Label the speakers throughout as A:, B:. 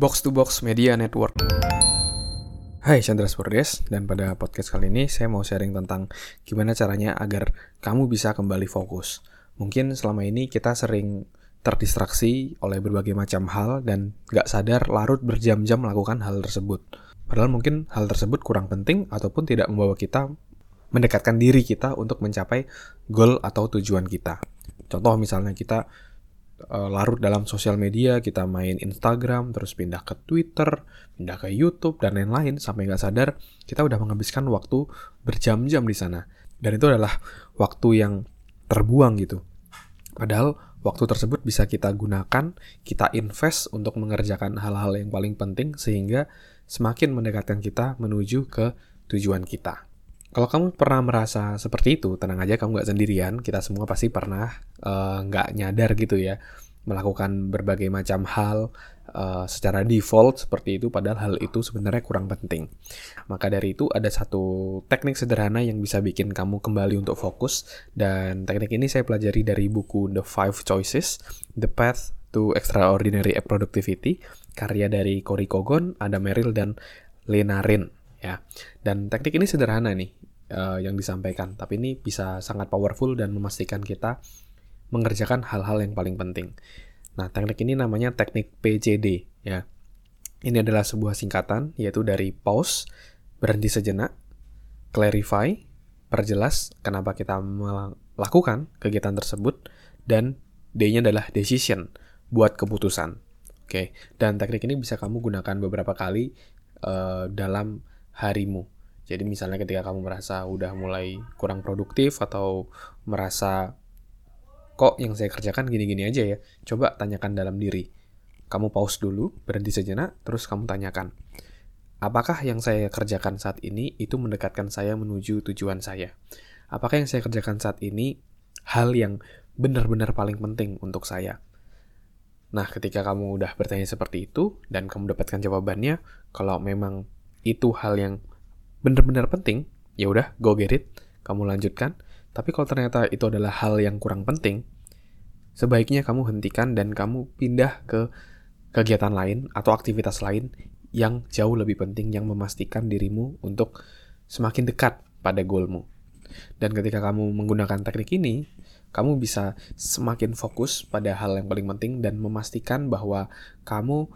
A: Box to Box Media Network. Hai Chandra Spurdes, dan pada podcast kali ini saya mau sharing tentang gimana caranya agar kamu bisa kembali fokus. Mungkin selama ini kita sering terdistraksi oleh berbagai macam hal dan gak sadar larut berjam-jam melakukan hal tersebut. Padahal mungkin hal tersebut kurang penting ataupun tidak membawa kita mendekatkan diri kita untuk mencapai goal atau tujuan kita. Contoh misalnya kita uh, larut dalam sosial media, kita main Instagram, terus pindah ke Twitter, pindah ke YouTube, dan lain-lain, sampai nggak sadar kita udah menghabiskan waktu berjam-jam di sana. Dan itu adalah waktu yang terbuang gitu. Padahal waktu tersebut bisa kita gunakan, kita invest untuk mengerjakan hal-hal yang paling penting sehingga semakin mendekatkan kita menuju ke tujuan kita. Kalau kamu pernah merasa seperti itu, tenang aja kamu nggak sendirian. Kita semua pasti pernah eh, nggak uh, nyadar gitu ya melakukan berbagai macam hal uh, secara default seperti itu, padahal hal itu sebenarnya kurang penting. Maka dari itu ada satu teknik sederhana yang bisa bikin kamu kembali untuk fokus dan teknik ini saya pelajari dari buku The Five Choices, The Path to Extraordinary Productivity, karya dari Cory Kogon, Adam Merrill dan Lena Rin ya. Dan teknik ini sederhana nih uh, yang disampaikan, tapi ini bisa sangat powerful dan memastikan kita mengerjakan hal-hal yang paling penting. Nah, teknik ini namanya teknik PCD ya. Ini adalah sebuah singkatan yaitu dari pause, berhenti sejenak, clarify, perjelas kenapa kita melakukan kegiatan tersebut dan D-nya adalah decision, buat keputusan. Oke, dan teknik ini bisa kamu gunakan beberapa kali uh, dalam harimu. Jadi misalnya ketika kamu merasa udah mulai kurang produktif atau merasa kok yang saya kerjakan gini-gini aja ya, coba tanyakan dalam diri. Kamu pause dulu, berhenti sejenak, terus kamu tanyakan. Apakah yang saya kerjakan saat ini itu mendekatkan saya menuju tujuan saya? Apakah yang saya kerjakan saat ini hal yang benar-benar paling penting untuk saya? Nah, ketika kamu udah bertanya seperti itu dan kamu dapatkan jawabannya, kalau memang itu hal yang benar-benar penting, ya udah go get it, kamu lanjutkan. Tapi kalau ternyata itu adalah hal yang kurang penting, sebaiknya kamu hentikan dan kamu pindah ke kegiatan lain atau aktivitas lain yang jauh lebih penting yang memastikan dirimu untuk semakin dekat pada goalmu. Dan ketika kamu menggunakan teknik ini, kamu bisa semakin fokus pada hal yang paling penting dan memastikan bahwa kamu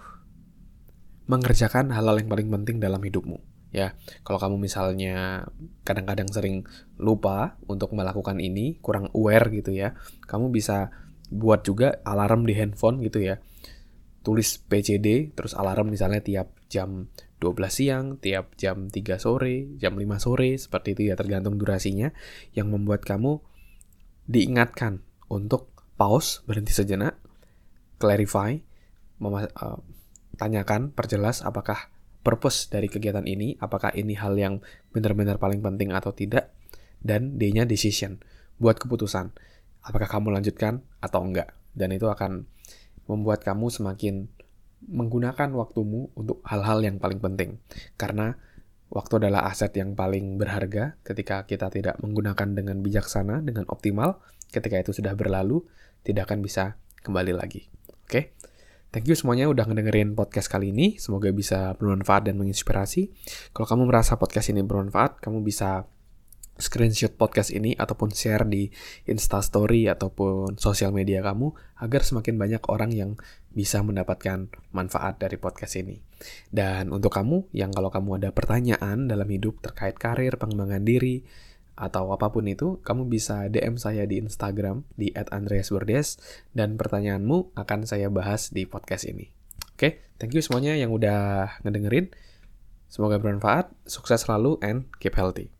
A: mengerjakan hal-hal yang paling penting dalam hidupmu ya. Kalau kamu misalnya kadang-kadang sering lupa untuk melakukan ini kurang aware gitu ya kamu bisa buat juga alarm di handphone gitu ya. Tulis PCD terus alarm misalnya tiap jam 12 siang, tiap jam 3 sore, jam 5 sore, seperti itu ya tergantung durasinya yang membuat kamu diingatkan untuk pause, berhenti sejenak, clarify, uh, tanyakan, perjelas apakah purpose dari kegiatan ini, apakah ini hal yang benar-benar paling penting atau tidak, dan D-nya decision, buat keputusan, apakah kamu lanjutkan atau enggak. Dan itu akan membuat kamu semakin menggunakan waktumu untuk hal-hal yang paling penting. Karena waktu adalah aset yang paling berharga ketika kita tidak menggunakan dengan bijaksana, dengan optimal, ketika itu sudah berlalu, tidak akan bisa kembali lagi. Oke? Okay? Thank you semuanya udah ngedengerin podcast kali ini. Semoga bisa bermanfaat dan menginspirasi. Kalau kamu merasa podcast ini bermanfaat, kamu bisa screenshot podcast ini ataupun share di Insta Story ataupun sosial media kamu agar semakin banyak orang yang bisa mendapatkan manfaat dari podcast ini. Dan untuk kamu yang kalau kamu ada pertanyaan dalam hidup terkait karir, pengembangan diri, atau apa pun itu, kamu bisa DM saya di Instagram di @andreasbordes dan pertanyaanmu akan saya bahas di podcast ini. Oke, okay? thank you semuanya yang udah ngedengerin. Semoga bermanfaat, sukses selalu, and keep healthy.